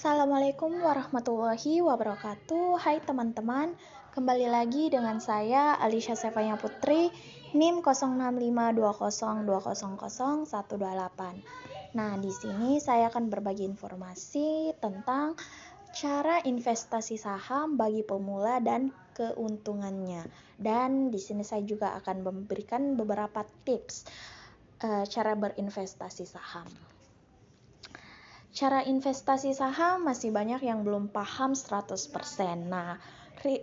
Assalamualaikum warahmatullahi wabarakatuh. Hai teman-teman, kembali lagi dengan saya Alisha Sefanya Putri, NIM 065202000128. Nah, di sini saya akan berbagi informasi tentang cara investasi saham bagi pemula dan keuntungannya. Dan di sini saya juga akan memberikan beberapa tips uh, cara berinvestasi saham. Cara investasi saham masih banyak yang belum paham 100%. Nah, ri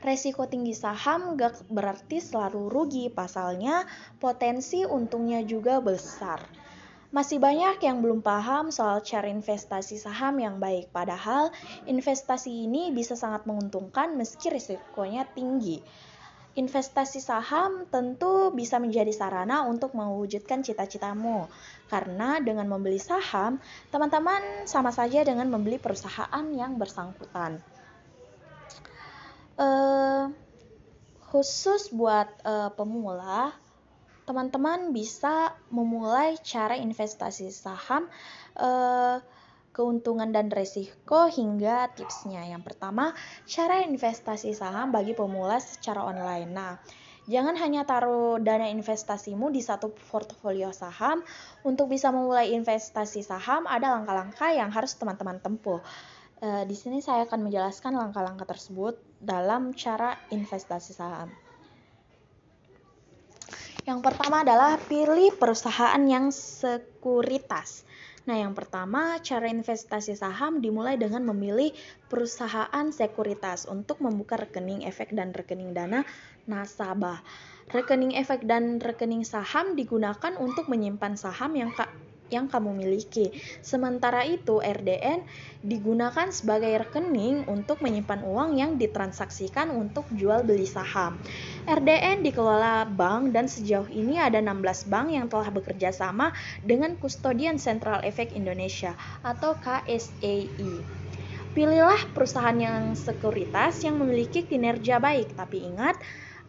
resiko tinggi saham gak berarti selalu rugi, pasalnya potensi untungnya juga besar. Masih banyak yang belum paham soal cara investasi saham yang baik, padahal investasi ini bisa sangat menguntungkan meski risikonya tinggi. Investasi saham tentu bisa menjadi sarana untuk mewujudkan cita-citamu, karena dengan membeli saham, teman-teman sama saja dengan membeli perusahaan yang bersangkutan. Uh, khusus buat uh, pemula, teman-teman bisa memulai cara investasi saham. Uh, keuntungan dan resiko hingga tipsnya. Yang pertama, cara investasi saham bagi pemula secara online. Nah, jangan hanya taruh dana investasimu di satu portofolio saham. Untuk bisa memulai investasi saham, ada langkah-langkah yang harus teman-teman tempuh. E, di sini saya akan menjelaskan langkah-langkah tersebut dalam cara investasi saham. Yang pertama adalah pilih perusahaan yang sekuritas. Nah, yang pertama, cara investasi saham dimulai dengan memilih perusahaan sekuritas untuk membuka rekening efek dan rekening dana nasabah. Rekening efek dan rekening saham digunakan untuk menyimpan saham yang yang kamu miliki. Sementara itu, RDN digunakan sebagai rekening untuk menyimpan uang yang ditransaksikan untuk jual beli saham. RDN dikelola bank dan sejauh ini ada 16 bank yang telah bekerja sama dengan Kustodian Central Efek Indonesia atau KSEI. Pilihlah perusahaan yang sekuritas yang memiliki kinerja baik, tapi ingat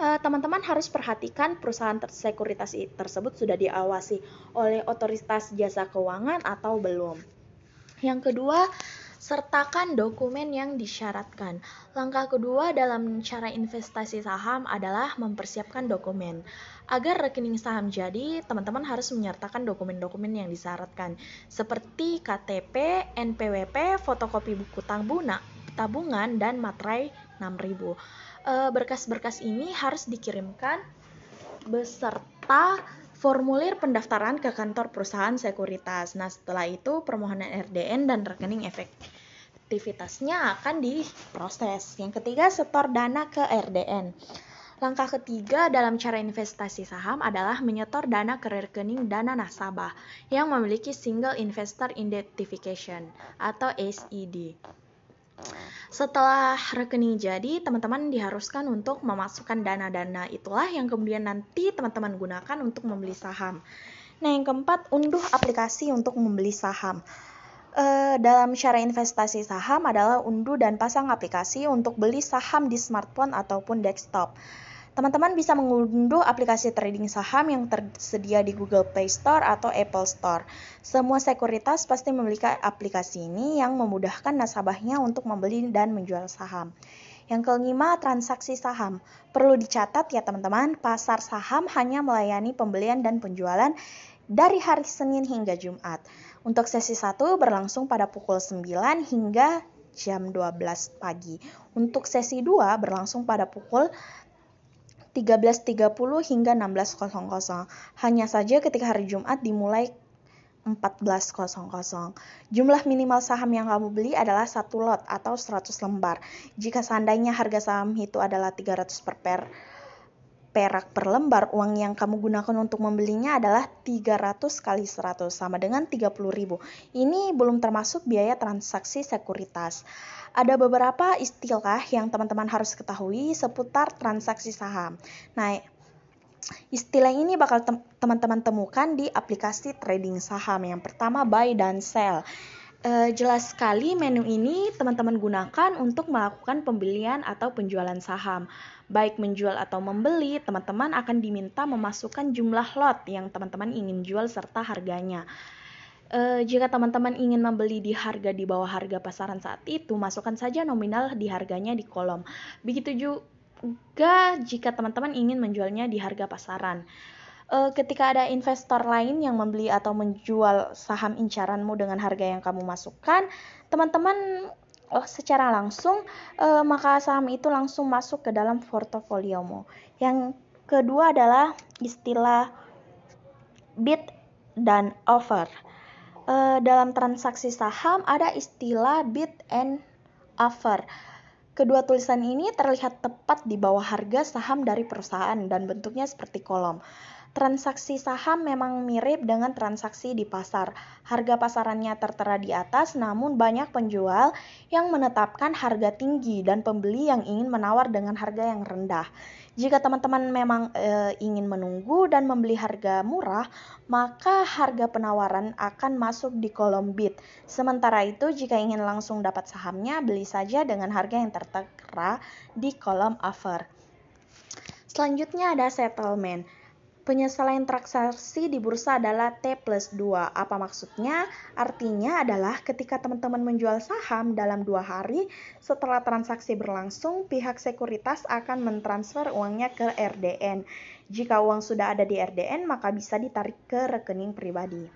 teman-teman uh, harus perhatikan perusahaan sekuritas tersebut sudah diawasi oleh otoritas jasa keuangan atau belum. Yang kedua, sertakan dokumen yang disyaratkan. Langkah kedua dalam cara investasi saham adalah mempersiapkan dokumen. Agar rekening saham jadi, teman-teman harus menyertakan dokumen-dokumen yang disyaratkan, seperti KTP, NPWP, fotokopi buku tabungan, dan materai 6000. Eh, berkas-berkas ini harus dikirimkan beserta formulir pendaftaran ke kantor perusahaan sekuritas. Nah, setelah itu permohonan RDN dan rekening efektivitasnya akan diproses. Yang ketiga, setor dana ke RDN. Langkah ketiga dalam cara investasi saham adalah menyetor dana ke rekening dana nasabah yang memiliki Single Investor Identification atau SID. Setelah rekening jadi, teman-teman diharuskan untuk memasukkan dana-dana itulah yang kemudian nanti teman-teman gunakan untuk membeli saham. Nah, yang keempat, unduh aplikasi untuk membeli saham. E, dalam cara investasi saham adalah unduh dan pasang aplikasi untuk beli saham di smartphone ataupun desktop. Teman-teman bisa mengunduh aplikasi trading saham yang tersedia di Google Play Store atau Apple Store. Semua sekuritas pasti memiliki aplikasi ini yang memudahkan nasabahnya untuk membeli dan menjual saham. Yang kelima, transaksi saham. Perlu dicatat ya teman-teman, pasar saham hanya melayani pembelian dan penjualan dari hari Senin hingga Jumat. Untuk sesi 1 berlangsung pada pukul 9 hingga jam 12 pagi. Untuk sesi 2 berlangsung pada pukul 13.30 hingga 16.00. Hanya saja ketika hari Jumat dimulai 14.00. Jumlah minimal saham yang kamu beli adalah satu lot atau 100 lembar. Jika seandainya harga saham itu adalah 300 per, per perak per lembar, uang yang kamu gunakan untuk membelinya adalah 300 kali 100 sama dengan 30.000. Ini belum termasuk biaya transaksi sekuritas. Ada beberapa istilah yang teman-teman harus ketahui seputar transaksi saham. Nah, istilah ini bakal teman-teman temukan di aplikasi trading saham. Yang pertama buy dan sell. Uh, jelas sekali menu ini teman-teman gunakan untuk melakukan pembelian atau penjualan saham. Baik menjual atau membeli, teman-teman akan diminta memasukkan jumlah lot yang teman-teman ingin jual serta harganya. E, jika teman-teman ingin membeli di harga di bawah harga pasaran saat itu, masukkan saja nominal di harganya di kolom. Begitu juga jika teman-teman ingin menjualnya di harga pasaran. E, ketika ada investor lain yang membeli atau menjual saham incaranmu dengan harga yang kamu masukkan, teman-teman secara langsung e, maka saham itu langsung masuk ke dalam portofoliomu. Yang kedua adalah istilah bid dan offer uh, dalam transaksi saham ada istilah bid and offer. Kedua tulisan ini terlihat tepat di bawah harga saham dari perusahaan dan bentuknya seperti kolom. Transaksi saham memang mirip dengan transaksi di pasar. Harga pasarannya tertera di atas, namun banyak penjual yang menetapkan harga tinggi dan pembeli yang ingin menawar dengan harga yang rendah. Jika teman-teman memang e, ingin menunggu dan membeli harga murah, maka harga penawaran akan masuk di kolom bid. Sementara itu, jika ingin langsung dapat sahamnya, beli saja dengan harga yang tertera di kolom offer. Selanjutnya ada settlement. Penyelesaian transaksi di bursa adalah T plus 2. Apa maksudnya? Artinya adalah ketika teman-teman menjual saham dalam dua hari setelah transaksi berlangsung, pihak sekuritas akan mentransfer uangnya ke RDN. Jika uang sudah ada di RDN, maka bisa ditarik ke rekening pribadi.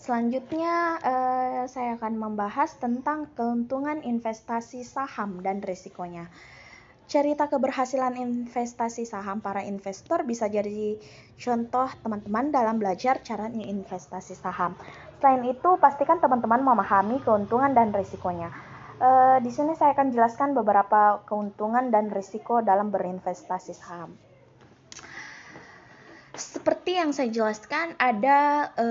Selanjutnya, eh, saya akan membahas tentang keuntungan investasi saham dan risikonya. Cerita keberhasilan investasi saham para investor bisa jadi contoh teman-teman dalam belajar cara investasi saham. Selain itu, pastikan teman-teman memahami keuntungan dan risikonya. E, di sini saya akan jelaskan beberapa keuntungan dan risiko dalam berinvestasi saham. Seperti yang saya jelaskan, ada e,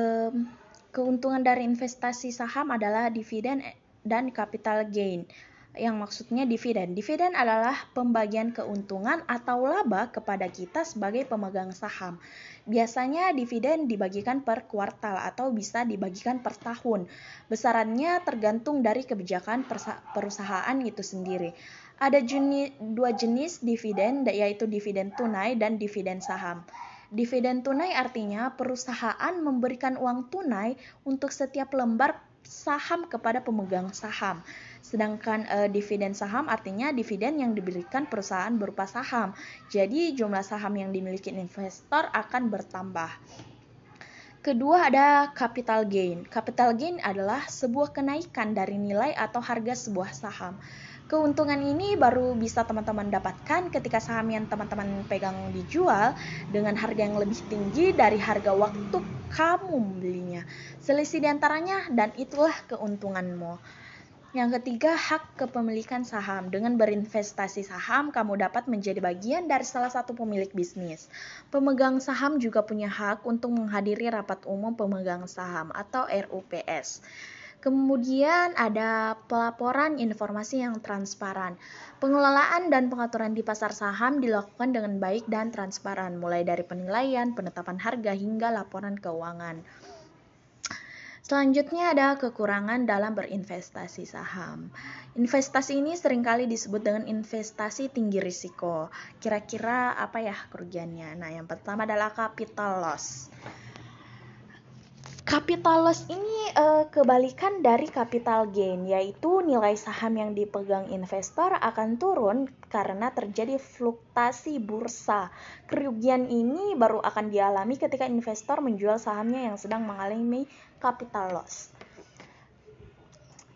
keuntungan dari investasi saham adalah dividen dan capital gain yang maksudnya dividen. Dividen adalah pembagian keuntungan atau laba kepada kita sebagai pemegang saham. Biasanya dividen dibagikan per kuartal atau bisa dibagikan per tahun. Besarannya tergantung dari kebijakan perusahaan itu sendiri. Ada jenis, dua jenis dividen yaitu dividen tunai dan dividen saham. Dividen tunai artinya perusahaan memberikan uang tunai untuk setiap lembar saham kepada pemegang saham. Sedangkan uh, dividen saham artinya dividen yang diberikan perusahaan berupa saham. Jadi jumlah saham yang dimiliki investor akan bertambah. Kedua ada capital gain. Capital gain adalah sebuah kenaikan dari nilai atau harga sebuah saham. Keuntungan ini baru bisa teman-teman dapatkan ketika saham yang teman-teman pegang dijual dengan harga yang lebih tinggi dari harga waktu kamu membelinya. Selisih di antaranya dan itulah keuntunganmu. Yang ketiga, hak kepemilikan saham. Dengan berinvestasi saham, kamu dapat menjadi bagian dari salah satu pemilik bisnis. Pemegang saham juga punya hak untuk menghadiri rapat umum pemegang saham atau RUPS. Kemudian ada pelaporan informasi yang transparan. Pengelolaan dan pengaturan di pasar saham dilakukan dengan baik dan transparan, mulai dari penilaian, penetapan harga hingga laporan keuangan. Selanjutnya ada kekurangan dalam berinvestasi saham. Investasi ini sering kali disebut dengan investasi tinggi risiko. Kira-kira apa ya kerugiannya? Nah, yang pertama adalah capital loss. Capital loss ini uh, kebalikan dari capital gain, yaitu nilai saham yang dipegang investor akan turun karena terjadi fluktuasi bursa. Kerugian ini baru akan dialami ketika investor menjual sahamnya yang sedang mengalami capital loss.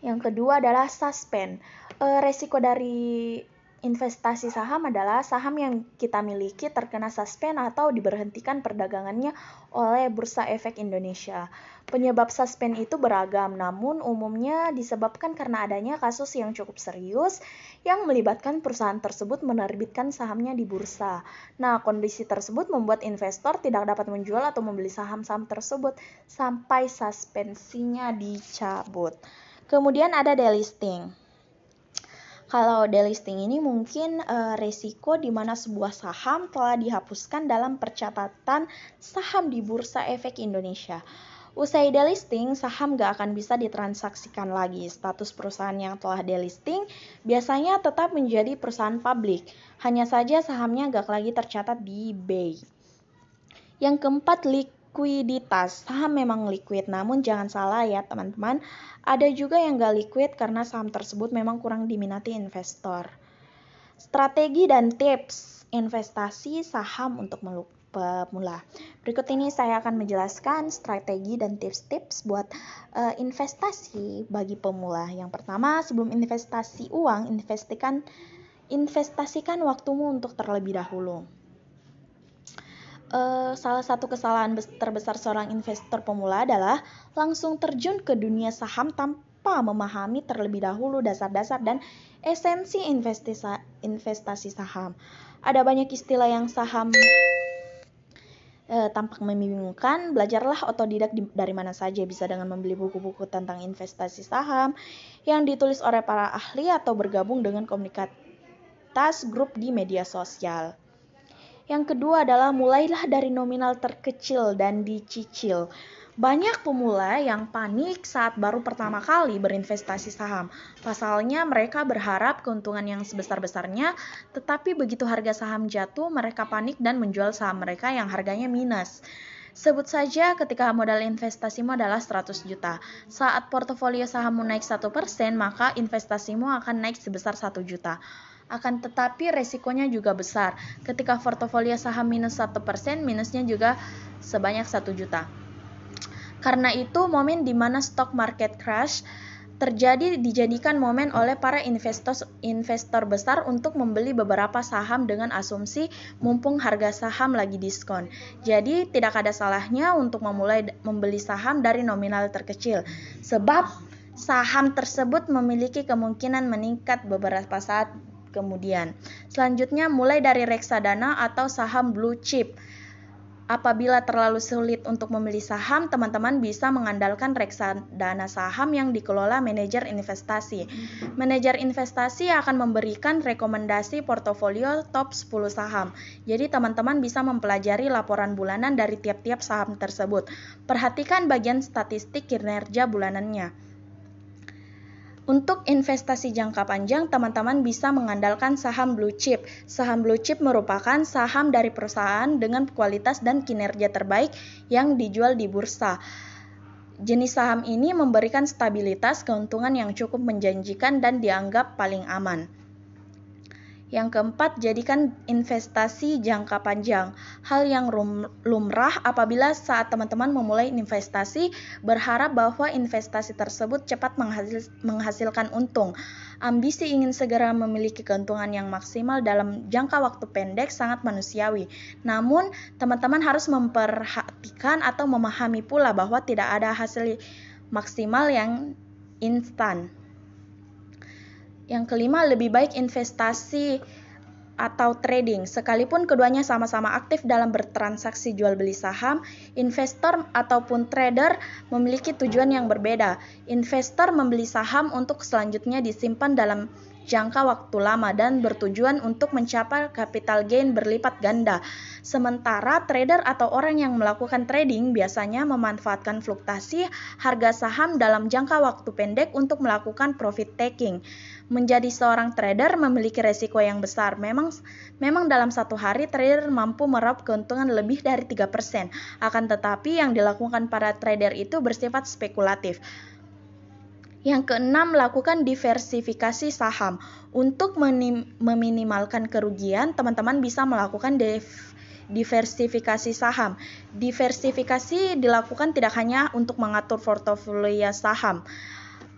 Yang kedua adalah suspend. Uh, resiko dari investasi saham adalah saham yang kita miliki terkena suspend atau diberhentikan perdagangannya oleh Bursa Efek Indonesia. Penyebab suspend itu beragam, namun umumnya disebabkan karena adanya kasus yang cukup serius yang melibatkan perusahaan tersebut menerbitkan sahamnya di bursa. Nah, kondisi tersebut membuat investor tidak dapat menjual atau membeli saham-saham tersebut sampai suspensinya dicabut. Kemudian ada delisting. Kalau delisting ini mungkin uh, resiko di mana sebuah saham telah dihapuskan dalam percatatan saham di Bursa Efek Indonesia. Usai delisting, saham gak akan bisa ditransaksikan lagi. Status perusahaan yang telah delisting biasanya tetap menjadi perusahaan publik. Hanya saja sahamnya gak lagi tercatat di BEI. Yang keempat, likuiditas. Saham memang liquid, namun jangan salah ya teman-teman. Ada juga yang gak liquid karena saham tersebut memang kurang diminati investor. Strategi dan tips investasi saham untuk pemula. Berikut ini saya akan menjelaskan strategi dan tips-tips buat uh, investasi bagi pemula. Yang pertama, sebelum investasi uang, investasikan investasikan waktumu untuk terlebih dahulu uh, salah satu kesalahan terbesar seorang investor pemula adalah langsung terjun ke dunia saham tanpa memahami terlebih dahulu dasar-dasar dan esensi investasi saham. Ada banyak istilah yang saham uh, tampak membingungkan. Belajarlah otodidak di, dari mana saja bisa dengan membeli buku-buku tentang investasi saham yang ditulis oleh para ahli atau bergabung dengan komunitas grup di media sosial. Yang kedua adalah mulailah dari nominal terkecil dan dicicil. Banyak pemula yang panik saat baru pertama kali berinvestasi saham. Pasalnya mereka berharap keuntungan yang sebesar-besarnya, tetapi begitu harga saham jatuh, mereka panik dan menjual saham mereka yang harganya minus. Sebut saja ketika modal investasimu adalah 100 juta. Saat portofolio sahammu naik 1%, maka investasimu akan naik sebesar 1 juta akan tetapi resikonya juga besar. Ketika portofolio saham minus 1%, minusnya juga sebanyak 1 juta. Karena itu, momen di mana stock market crash terjadi dijadikan momen oleh para investor investor besar untuk membeli beberapa saham dengan asumsi mumpung harga saham lagi diskon. Jadi tidak ada salahnya untuk memulai membeli saham dari nominal terkecil sebab saham tersebut memiliki kemungkinan meningkat beberapa saat kemudian. Selanjutnya mulai dari reksadana atau saham blue chip. Apabila terlalu sulit untuk membeli saham, teman-teman bisa mengandalkan reksadana saham yang dikelola manajer investasi. Manajer investasi akan memberikan rekomendasi portofolio top 10 saham. Jadi teman-teman bisa mempelajari laporan bulanan dari tiap-tiap saham tersebut. Perhatikan bagian statistik kinerja bulanannya. Untuk investasi jangka panjang, teman-teman bisa mengandalkan saham blue chip. Saham blue chip merupakan saham dari perusahaan dengan kualitas dan kinerja terbaik yang dijual di bursa. Jenis saham ini memberikan stabilitas keuntungan yang cukup menjanjikan dan dianggap paling aman. Yang keempat, jadikan investasi jangka panjang. Hal yang lumrah apabila saat teman-teman memulai investasi berharap bahwa investasi tersebut cepat menghasilkan untung. Ambisi ingin segera memiliki keuntungan yang maksimal dalam jangka waktu pendek sangat manusiawi. Namun, teman-teman harus memperhatikan atau memahami pula bahwa tidak ada hasil maksimal yang instan. Yang kelima, lebih baik investasi atau trading. Sekalipun keduanya sama-sama aktif dalam bertransaksi jual beli saham, investor ataupun trader memiliki tujuan yang berbeda. Investor membeli saham untuk selanjutnya disimpan dalam jangka waktu lama dan bertujuan untuk mencapai capital gain berlipat ganda. Sementara trader atau orang yang melakukan trading biasanya memanfaatkan fluktuasi harga saham dalam jangka waktu pendek untuk melakukan profit taking. Menjadi seorang trader memiliki resiko yang besar. Memang memang dalam satu hari trader mampu meraup keuntungan lebih dari 3%. Akan tetapi yang dilakukan para trader itu bersifat spekulatif. Yang keenam, lakukan diversifikasi saham. Untuk meminimalkan kerugian, teman-teman bisa melakukan diversifikasi saham. Diversifikasi dilakukan tidak hanya untuk mengatur portofolio saham,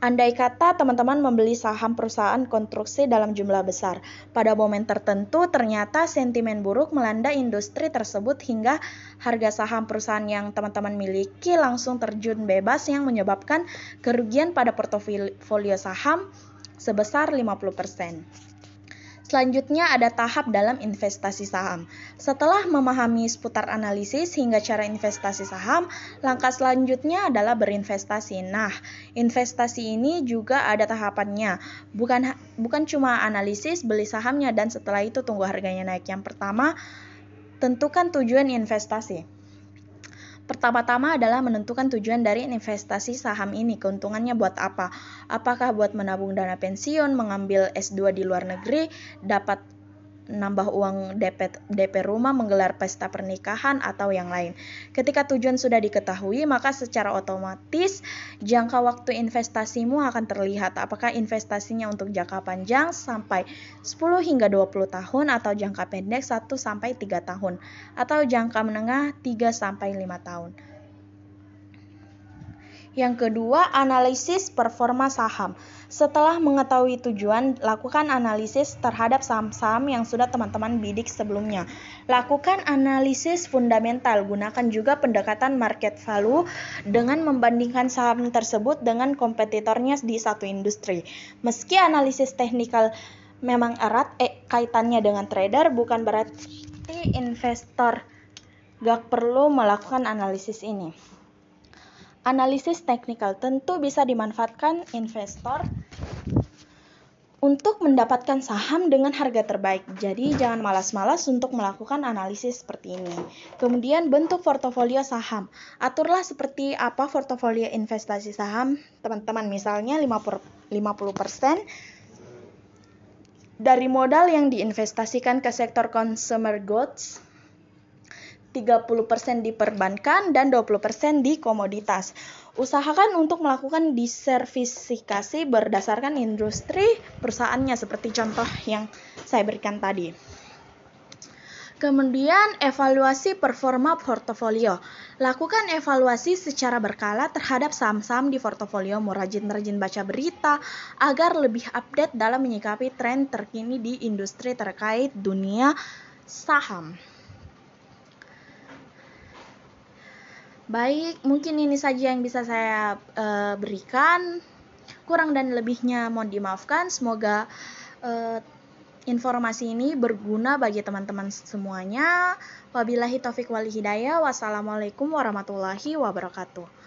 Andai kata teman-teman membeli saham perusahaan konstruksi dalam jumlah besar, pada momen tertentu ternyata sentimen buruk melanda industri tersebut hingga harga saham perusahaan yang teman-teman miliki langsung terjun bebas yang menyebabkan kerugian pada portofolio saham sebesar 50%. Selanjutnya ada tahap dalam investasi saham. Setelah memahami seputar analisis hingga cara investasi saham, langkah selanjutnya adalah berinvestasi. Nah, investasi ini juga ada tahapannya. Bukan bukan cuma analisis beli sahamnya dan setelah itu tunggu harganya naik. Yang pertama, tentukan tujuan investasi. Pertama-tama adalah menentukan tujuan dari investasi saham ini. Keuntungannya buat apa? Apakah buat menabung dana pensiun, mengambil S2 di luar negeri, dapat nambah uang DP, DP rumah, menggelar pesta pernikahan, atau yang lain. Ketika tujuan sudah diketahui, maka secara otomatis jangka waktu investasimu akan terlihat apakah investasinya untuk jangka panjang sampai 10 hingga 20 tahun atau jangka pendek 1 sampai 3 tahun atau jangka menengah 3 sampai 5 tahun. Yang kedua, analisis performa saham. Setelah mengetahui tujuan, lakukan analisis terhadap saham-saham yang sudah teman-teman bidik sebelumnya. Lakukan analisis fundamental, gunakan juga pendekatan market value dengan membandingkan saham tersebut dengan kompetitornya di satu industri. Meski analisis teknikal memang erat eh, kaitannya dengan trader, bukan berarti investor gak perlu melakukan analisis ini. Analisis teknikal tentu bisa dimanfaatkan investor untuk mendapatkan saham dengan harga terbaik. Jadi jangan malas-malas untuk melakukan analisis seperti ini. Kemudian bentuk portofolio saham. Aturlah seperti apa portofolio investasi saham teman-teman. Misalnya 50% dari modal yang diinvestasikan ke sektor consumer goods 30% di perbankan dan 20% di komoditas. Usahakan untuk melakukan disertifikasi berdasarkan industri perusahaannya seperti contoh yang saya berikan tadi. Kemudian evaluasi performa portofolio. Lakukan evaluasi secara berkala terhadap saham-saham di portofolio. Rajin-rajin baca berita agar lebih update dalam menyikapi tren terkini di industri terkait dunia saham. Baik, mungkin ini saja yang bisa saya uh, berikan. Kurang dan lebihnya mohon dimaafkan. Semoga uh, informasi ini berguna bagi teman-teman semuanya. Wabillahi taufik wal hidayah. Wassalamualaikum warahmatullahi wabarakatuh.